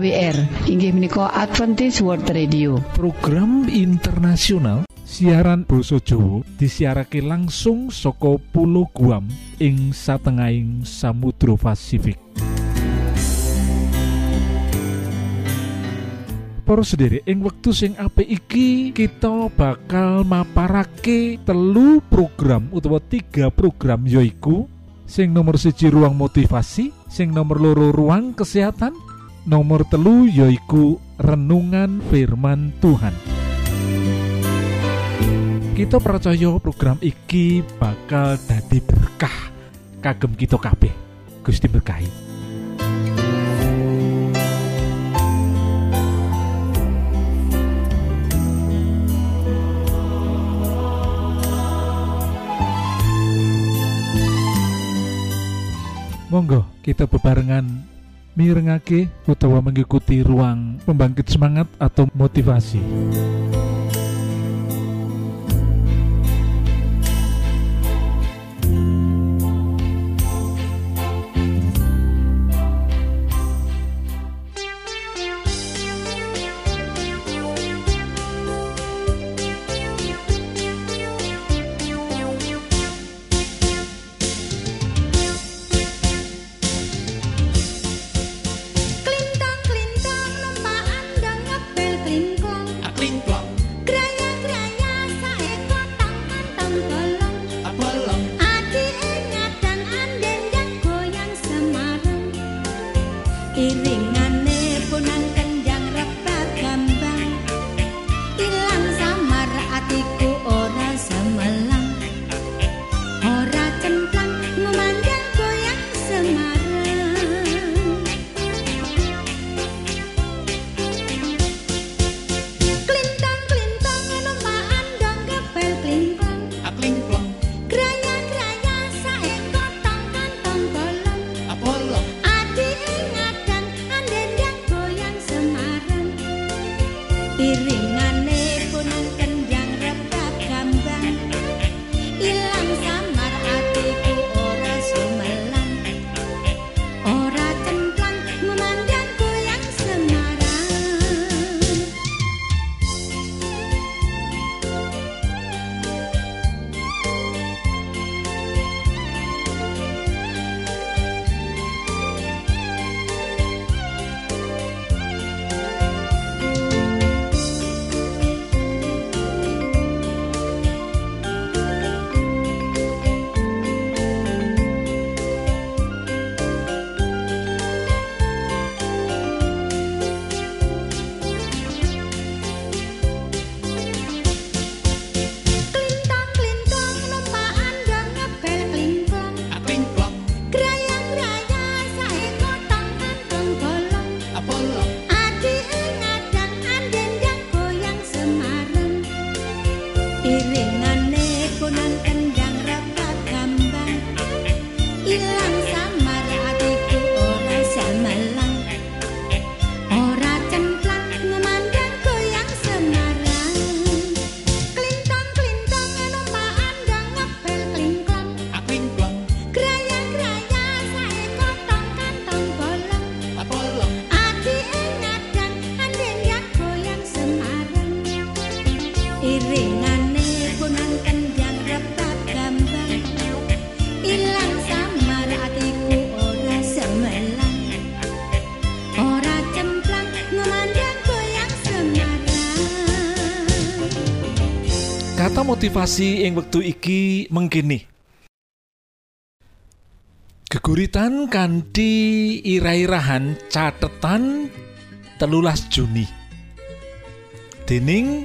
AWR inggih menika Adventist World Radio. Program internasional siaran Basa Jawa disiarake langsung saka pulau Guam ing satengahing Samudra Pasifik Para sendiri. Ing wektu sing apik iki kita bakal maparake telu program utawa tiga program yoiku sing nomor siji ruang motivasi. Sing nomor loro ruang kesehatan. Nomor telu yoiku renungan firman Tuhan. Kita percaya program iki bakal dadi berkah kagem kita kabeh. Gusti berkahi Monggo kita bebarengan mirengake utawa mengikuti ruang pembangkit semangat atau motivasi. Motivasi ing wektu iki mengkini. Geguritan kanthi ira-irahan catetan telulas Juni. Dening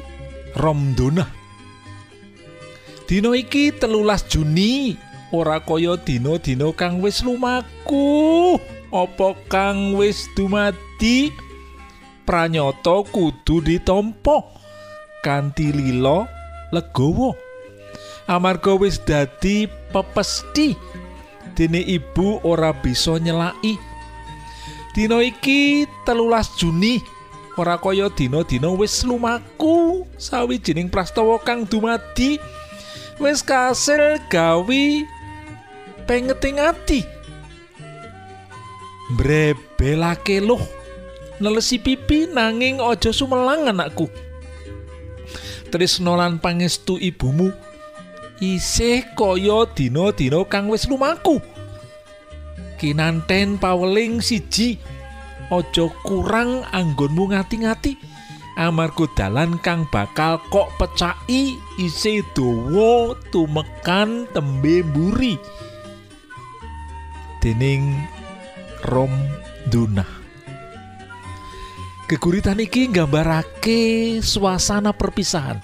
Romdona. Dino iki telulas Juni ora kaya dino-dino kang wis lumaku apa kang wis dumadi pranyata kudu ditampa kanthi lila legawa amarga wis dadi pepesti dene ibu ora bisa nyelaki. Dina iki telulas Juni ora kaya dina-dina wis lumaku. Sawijining prastawa kang dumadi wis kasil gawi pengeting ati. Mbrebelake loh nelesi pipi nanging aja sumelang anakku tresno lan pangestu ibumu? Isih kaya dina-dina kang wis lumaku. Kinanten paweling siji aja kurang anggonmu ngati-ngati. Amarga dalan kang bakal kok pecai isih dawa tumekan tembe mburi. Dening Rom Dunah Geguritan iki nggambarake suasana perpisahan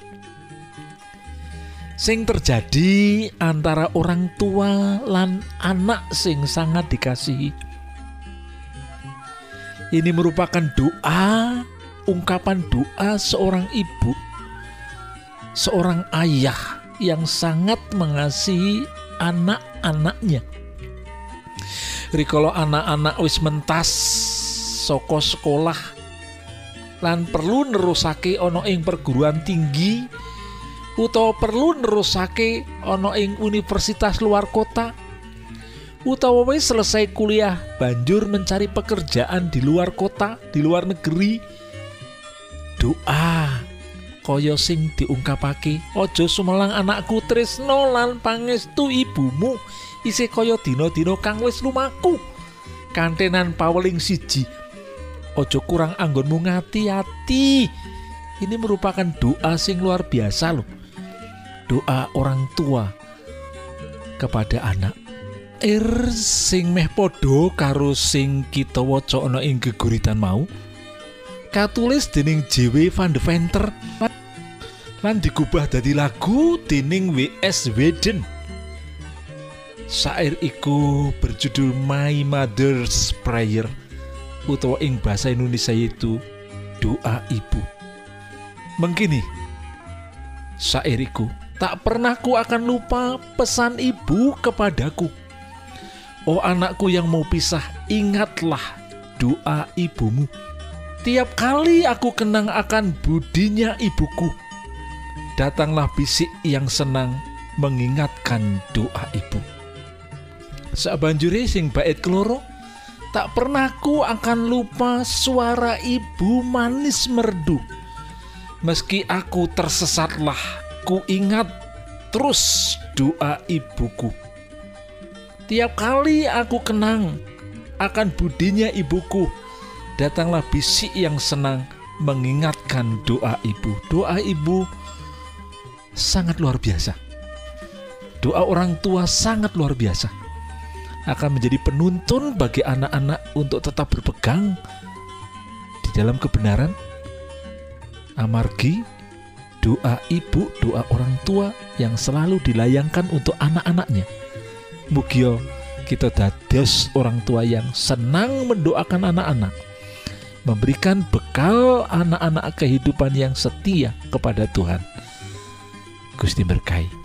sing terjadi antara orang tua lan anak sing sangat dikasihi. Ini merupakan doa, ungkapan doa seorang ibu, seorang ayah yang sangat mengasihi anak-anaknya. Rikala anak-anak wis mentas saka sekolah lan perlu nerusake ana ing perguruan tinggi utawa perlu nerusake ana ing universitas luar kota utawa wis selesai kuliah banjur mencari pekerjaan di luar kota di luar negeri. Doa kaya sing diungkapake aja sumelang anakku tresno lan pangestu ibumu isih kaya dina-dina kang wis lumaku. Kantenan paweling siji aja kurang anggonmu ngati-ati. Ini merupakan doa sing luar biasa loh. Doa orang tua kepada anak. Ir sing meh podo karo sing kita waca ana ing geguritan mau. Katulis dening JW Van de Venter. Lan digubah dadi lagu dening WS Weden. Sair iku berjudul My Mother's Prayer utawa ing bahasa Indonesia itu doa ibu. Mengkini sairiku tak pernah ku akan lupa pesan ibu kepadaku. Oh anakku yang mau pisah, ingatlah doa ibumu. Tiap kali aku kenang akan budinya ibuku, datanglah bisik yang senang mengingatkan doa ibu. Sabanjure sing bait keloro, tak pernah ku akan lupa suara ibu manis merdu. Meski aku tersesatlah, ku ingat terus doa ibuku. Tiap kali aku kenang akan budinya ibuku, datanglah bisik yang senang mengingatkan doa ibu. Doa ibu sangat luar biasa. Doa orang tua sangat luar biasa. Akan menjadi penuntun bagi anak-anak untuk tetap berpegang di dalam kebenaran. Amargi doa ibu, doa orang tua yang selalu dilayangkan untuk anak-anaknya. Mugio kita dados orang tua yang senang mendoakan anak-anak, memberikan bekal anak-anak kehidupan yang setia kepada Tuhan. Gusti berkahi.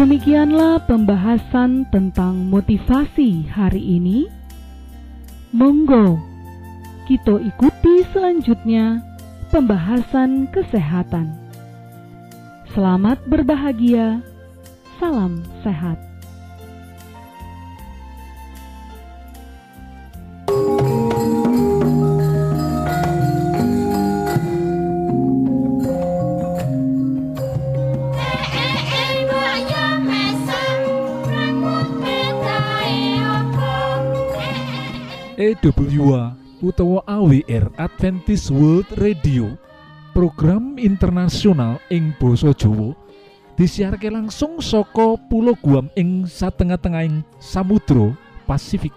Demikianlah pembahasan tentang motivasi hari ini. Monggo kita ikuti selanjutnya pembahasan kesehatan. Selamat berbahagia. Salam sehat. EWA utawa AWR Adventist World Radio program internasional ing Boso Jowo disiarke langsung saka Pulau Guam ing satengah-tengahing Samudra Pasifik.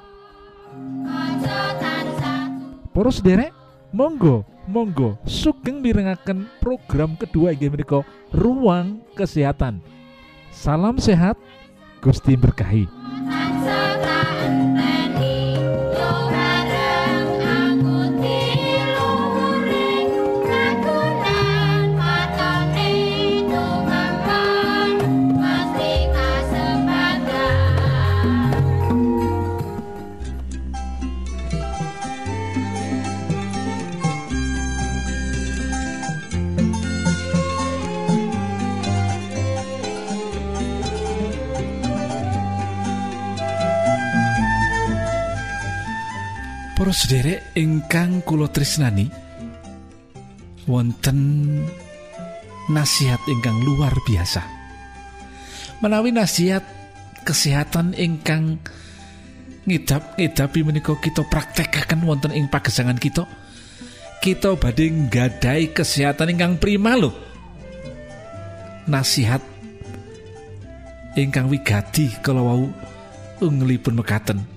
Para sederek, monggo, monggo sugeng mirengaken program kedua menika Ruang Kesehatan. Salam sehat, Gusti berkahi. Sederek ingkang kula tresnani wonten nasihat ingkang luar biasa. Menawi nasihat kesehatan ingkang ngidap ngidapi menika kita praktekaken wonten ing pagesangan kita. Kita badhe nggadai kesehatan ingkang prima lho. Nasihat ingkang wigati kalau wau unglipun mekaten.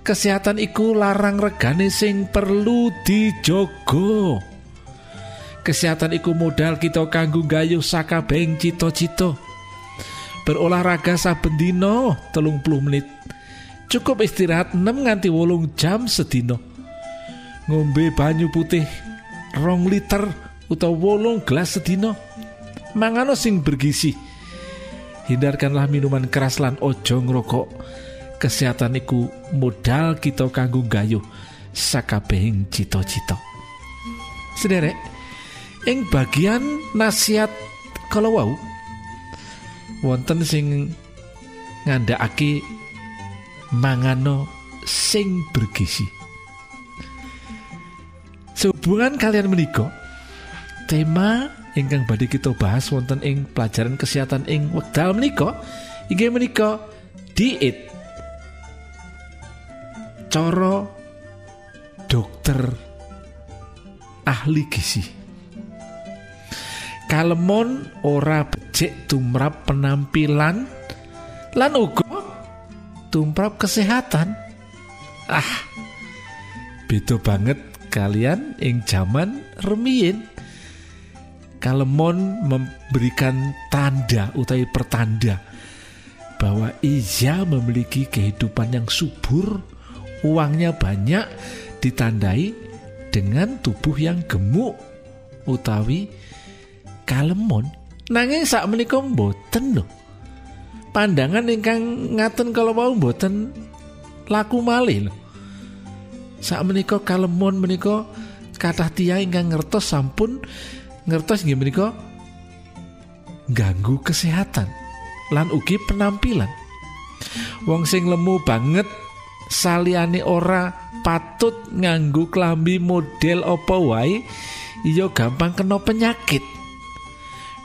Kesehatan iku larang regane sing perlu dijogo kesehatan iku modal kita kanggo gayuh sakabehing cita-cita. Berolahraga saben dina telung puluh menit. Cukup istirahat 6 nganti wolung jam sedina. Ngombe banyu putih rong liter utawa wolung gelas sedina. Mangano sing bergizi. Hindarkanlah minuman keras lan ojo ngrokok kesehatan iku modal kita kanggo gayuh sakabehing cita-cita. Sederek, ing bagian nasihat kalau wau wonten sing ngandhakake mangano sing bergizi. Sehubungan kalian menika tema ingkang badhe kita bahas wonten ing pelajaran kesehatan ing wekdal menika inggih menika diet cara dokter ahli gizi. Kalemon ora becik tumrap penampilan lan uga tumrap kesehatan. Ah beda banget kalian ing zaman remiyin kalemon memberikan tanda utawi pertanda bahwa ia memiliki kehidupan yang subur uangnya banyak ditandai dengan tubuh yang gemuk utawi kalemon. Nanging sak menika mboten lho. Pandangan ingkang ngaten kalau mau mboten laku malih lho. Sak menika kalemon menika kathah tiyang ingkang ngertos sampun ngertos nggih menika ganggu kesehatan lan ugi penampilan. Wong sing lemu banget saliyane ora patut nganggo klambi model apa wae iya gampang kena penyakit.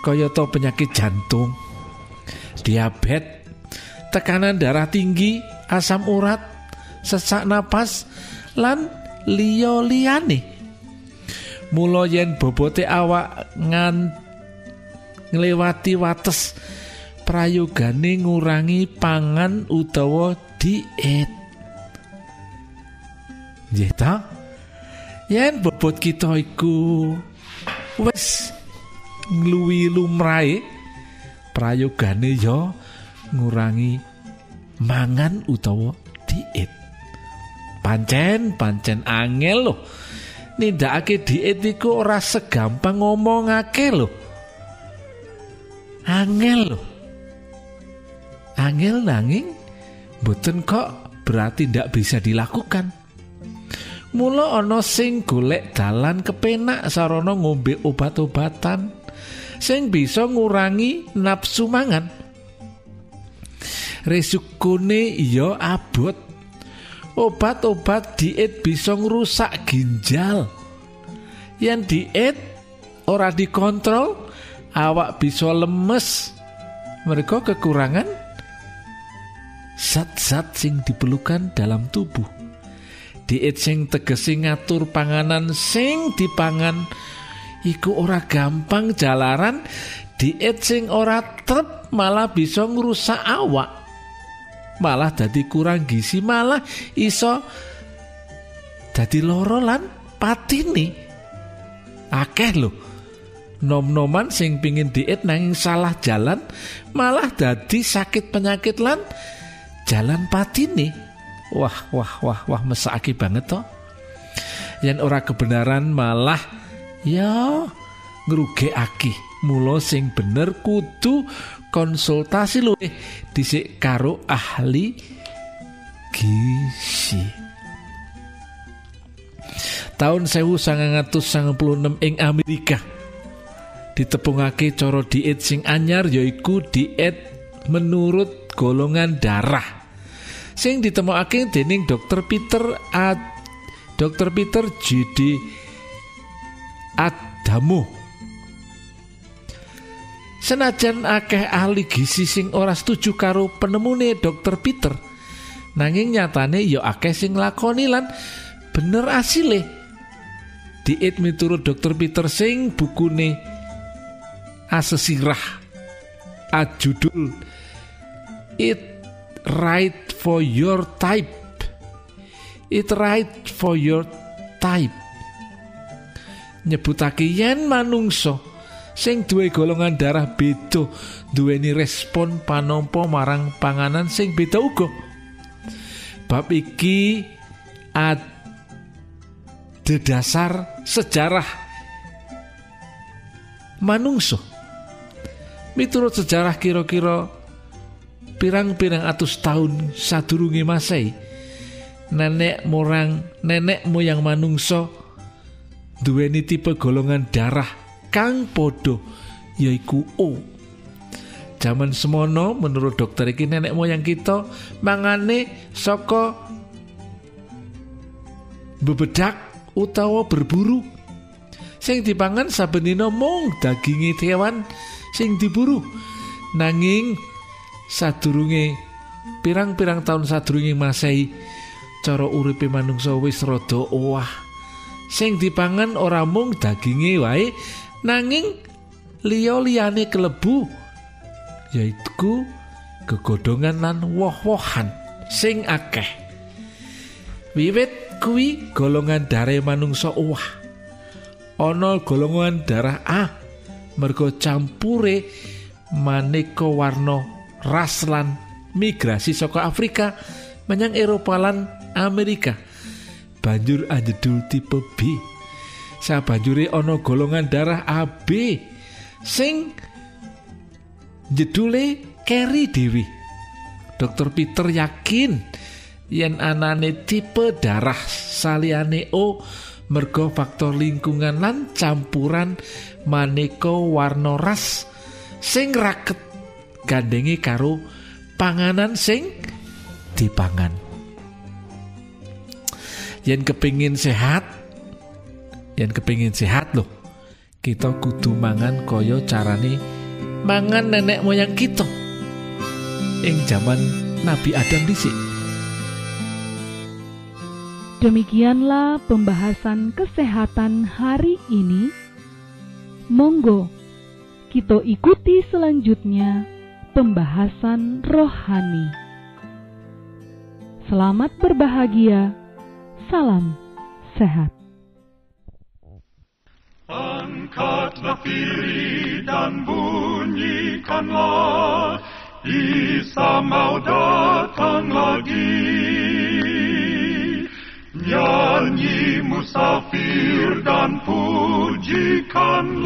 Kaya to penyakit jantung diabetes tekanan darah tinggi asam urat sesak napas lan liya liyane mula yen bobote awak ngan nglewati wates prayogane ngurangi pangan utawa diet Nggih ta? Yen bobot kita iku wis ngluwi lumrahe prayogane ya ngurangi mangan utawa diet. Pancen pancen angel loh. Nindakake diet iku ora segampang ngomongake loh. Angel loh. Angel nanging mboten kok berarti ndak bisa dilakukan. Mula ana sing golek dalan kepenak sarana ngombe obat-obatan sing bisa ngurangi nafsu mangan. Resukune iya abot. Obat-obat diet bisa ngrusak ginjal. Yang diet ora dikontrol, awak bisa lemes. Mereka kekurangan zat-zat sing diperlukan dalam tubuh. Diet sing tegese ngatur panganan sing dipangan iku ora gampang jalaran. Diet sing ora trep malah bisa ngrusak awak. Malah dadi kurang gizi malah iso dadi loro lan patini akeh lho. Nom-noman sing pingin diet nanging salah jalan malah dadi sakit penyakit lan jalan patini wah wah wah wah mesake banget toh. Yen ora kebenaran malah ya ngrugekake. Mula sing bener kudu konsultasi luwih dhisik karo ahli gizi. Tahun 1996 ing Amerika ditepungake cara diet sing anyar yaiku diet menurut golongan darah sing ditemokake dening dokter Peter A dokter Peter J.D. Adamo Senajan akeh ahli gizi sing ora setuju karo penemune dokter Peter nanging nyatane ya akeh sing lakoni lan bener asile diet miturut dokter Peter sing bukune asesirah ajudul it right for your type. It right for your type. Nyebutake yen manungsa sing duwe golongan darah beda duweni respon panompo marang panganan sing beda uga. Bab iki ada dasar sejarah manungso miturut sejarah kira-kira pirang-pirang atus tahun sadurunge Masehi nenek morang nenek moyang manungso duweni tipe golongan darah kang podo yaiku O. Zaman semono menurut dokter iki nenek moyang kita mangane saka bebedak utawa berburu. Sing dipangan saben dina mung daginge kewan sing diburu nanging sadurunge pirang-pirang tahun sadurunge Masehi cara uripe manungsa wis rada owah. Sing dipangan ora mung daginge wae nanging liya-liyane kelebu yaitu gegodongan lan woh-wohan sing akeh. Wiwit kuwi golongan darah manungsa owah. Ana golongan darah A mergo campure maneka warna ras lan migrasi saka Afrika menyang Eropa lan Amerika. Banjur anjedul tipe B. Sabanjure ana golongan darah AB sing jedule Kerry Dewi. Dokter Peter yakin yen anane tipe darah saliyane O mergo faktor lingkungan lan campuran maneka warna ras sing raket gandengi karo panganan sing dipangan. Yen kepingin sehat yen kepingin sehat loh kita kudu mangan kaya carane mangan nenek moyang kita. Ing zaman Nabi Adam dhisik. Demikianlah pembahasan kesehatan hari ini. Monggo kita ikuti selanjutnya pembahasan rohani. Selamat berbahagia. Salam sehat. Angkatlah diri dan bunyikanlah Isa mau datang lagi Nyanyi musafir dan pujikanlah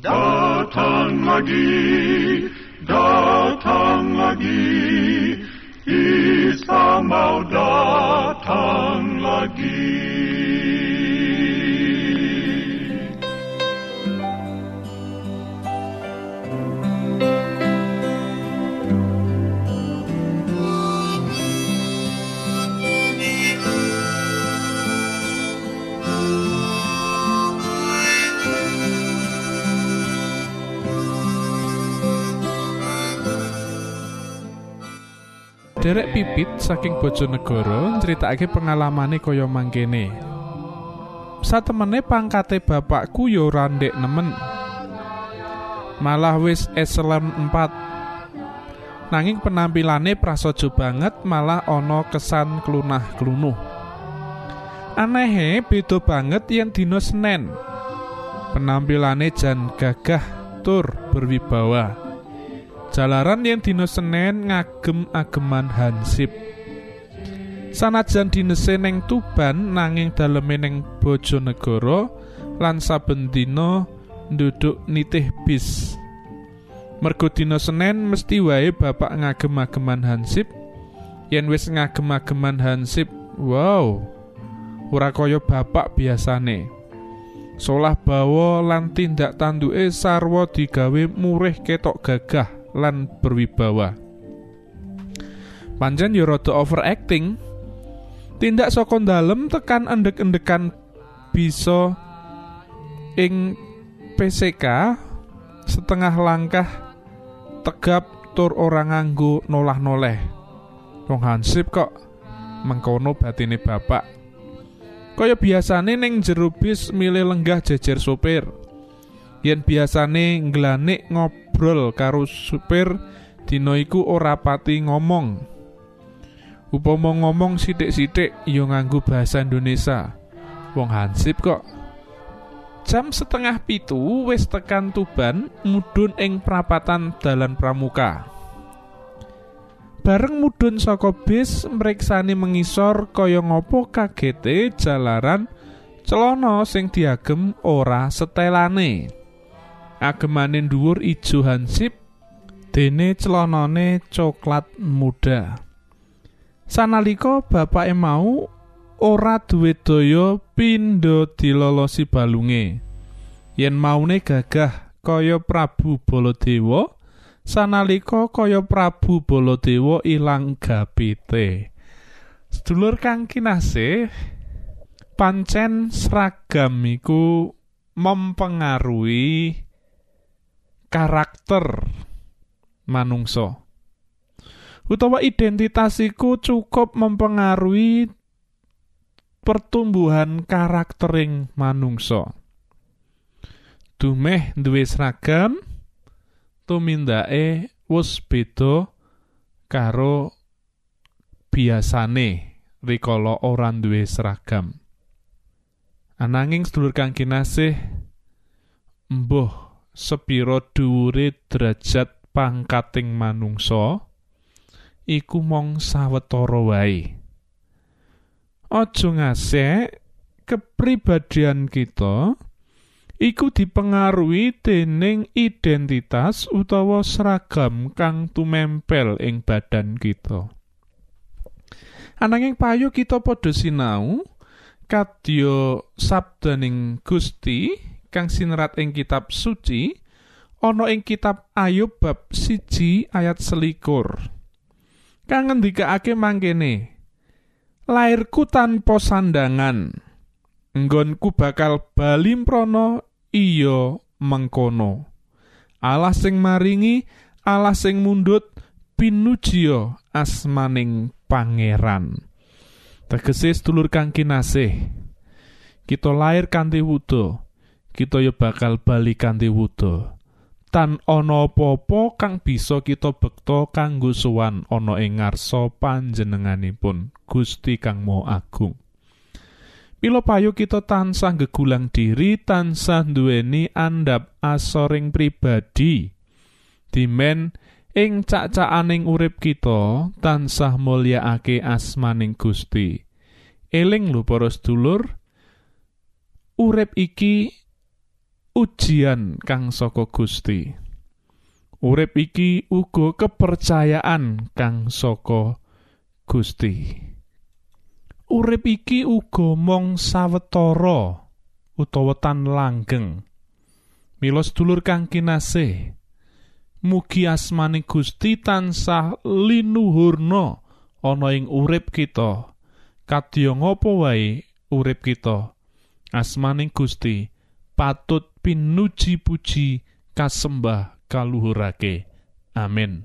Datang lagi, datang lagi, Isa mau datang lagi. Derek Pipit saking Bojonegoro nyritakake pengalamane kaya mangkene. Satemene pangkate bapakku yo ora ndek nemen. Malah wis eselon 4. Nanging penampilane prasaja banget malah ana kesan klunah-klunuh. Anehe beda banget yen dina Senin. Penampilane jan gagah tur berwibawa. Jalaran yen dina Senin ngagem ageman hansip. Sanajan dinese ning Tuban nanging daleme ning Bojonegoro lan saben dina nduduk nitih bis. Mergo dina Senin mesti wae bapak ngagem-ageman hansip. Yen wis ngagem-ageman hansip, wow. Ora kaya bapak biasane. Solah bawa lan tindak tanduke sarwa digawe murih ketok gagah lan berwibawa. Pancen yo rada overacting. Tindak saka dalem tekan endek-endekan bisa ing PCK setengah langkah tegap tur ora nganggo nolah-noleh. Wong hansip kok mengkono batine bapak. Kaya biasane ning jero bis milih lenggah jejer sopir. Yen biasane nglanik ngobrol karo supir, dina iku ora pati ngomong. Upama ngomong sithik-sithik ya nganggo bahasa Indonesia. Wong hansip kok. Jam setengah pitu wis tekan Tuban mudhun ing prapatan dalan pramuka. Bareng mudhun saka bis mriksani mengisor kaya ngopo kagete jalaran celana sing diagem ora setelane. Agemane dhuwur ijo hansip dene celanane coklat muda. Sanalika bapake mau ora duwe daya pindha dilolosi balunge. Yen maune gagah kaya Prabu Baladewa, sanalika kaya Prabu Baladewa ilang gapite. Sedulur kang kinasih, pancen seragam iku mempengaruhi karakter manungsa. Utawa identitas iku cukup mempengaruhi pertumbuhan karaktering manungsa. Dumeh duwe seragam, tumindake wis beda karo biasane rikala ora duwe seragam. Ananging sedulur kang kinasih embuh sepira dhuwure derajat pangkating manungsa iku mong sawetara wae. Aja ngasek kepribadian kita iku dipengaruhi dening identitas utawa seragam kang tumempel ing badan kita. Ananging payu kita padha sinau kadya sabdaning Gusti kang sinerat ing kitab suci ana ing kitab Ayub bab siji ayat selikur. Kang ngendikake mangkene, lairku tanpa sandangan, nggonku bakal bali mprono iya mengkono. Allah sing maringi, Allah sing mundut pinujiya asmaning pangeran. Tegese sedulur kang kinasih, kita lair kanthi wuda, kita ya bakal bali kanthi wuda. tan ana apa-apa kang bisa kita bekta kanggo sowan ana ing ngarsa panjenenganipun Gusti kang Maha Agung. Mila payu kita tansah gegulang diri tansah duweni andhap asoring pribadi. Dimen ing cacakaning urip kita tansah mulyakake asmaning Gusti. Eling lho para sedulur, urip iki ujian kang saka Gusti. Urip iki uga kepercayaan kang saka Gusti. Urip iki uga mong sawetara utawa tan langgeng. Mila sedulur kang kinasih, mugi asmane Gusti tansah linuhurna ana ing urip kita. Kadya ngapa wae urip kita. Asmaning Gusti patut pinuji puji kasembah kaluhurake. Amin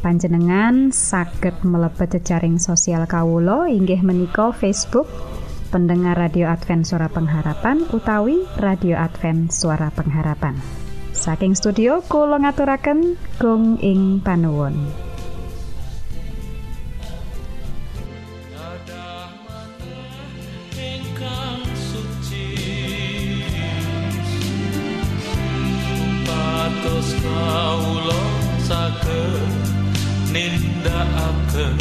panjenengan saged mlebet jejaring sosial Kawulo inggih menika Facebook pendengar radio Advent suara pengharapan utawi radio Advent suara pengharapan. Saking studio kula ngaturaken gong ing panuwun nindakaken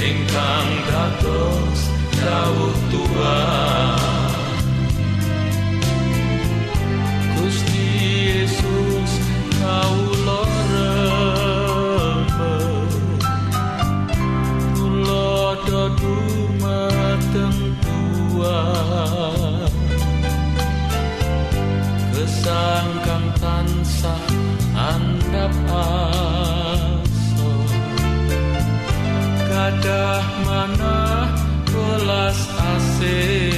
ingkang dados dawuh Tuhan. Gusti Yesus kawula Indah mana belas asih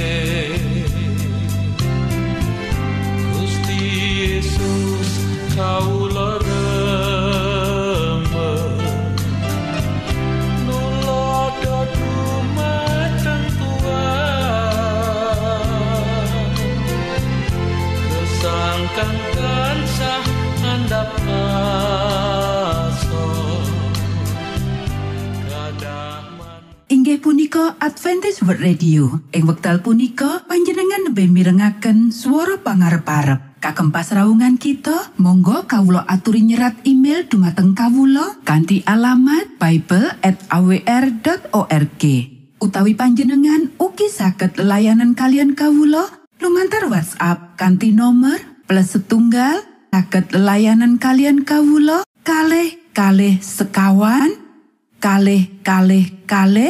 World Radio ing wekdal punika panjenengan lebih mirengaken suara pangarep-arep. Kagem pasraungan kita Monggo Kawulo aturi nyerat email dumateng Kawulo kanti alamat Bible at awr.org utawi panjenengan ugi saged layanan kalian Kawulo lumantar WhatsApp kanti nomor plus setunggal saged layanan kalian Kawulo kalih kalih sekawan kalih kalih kalih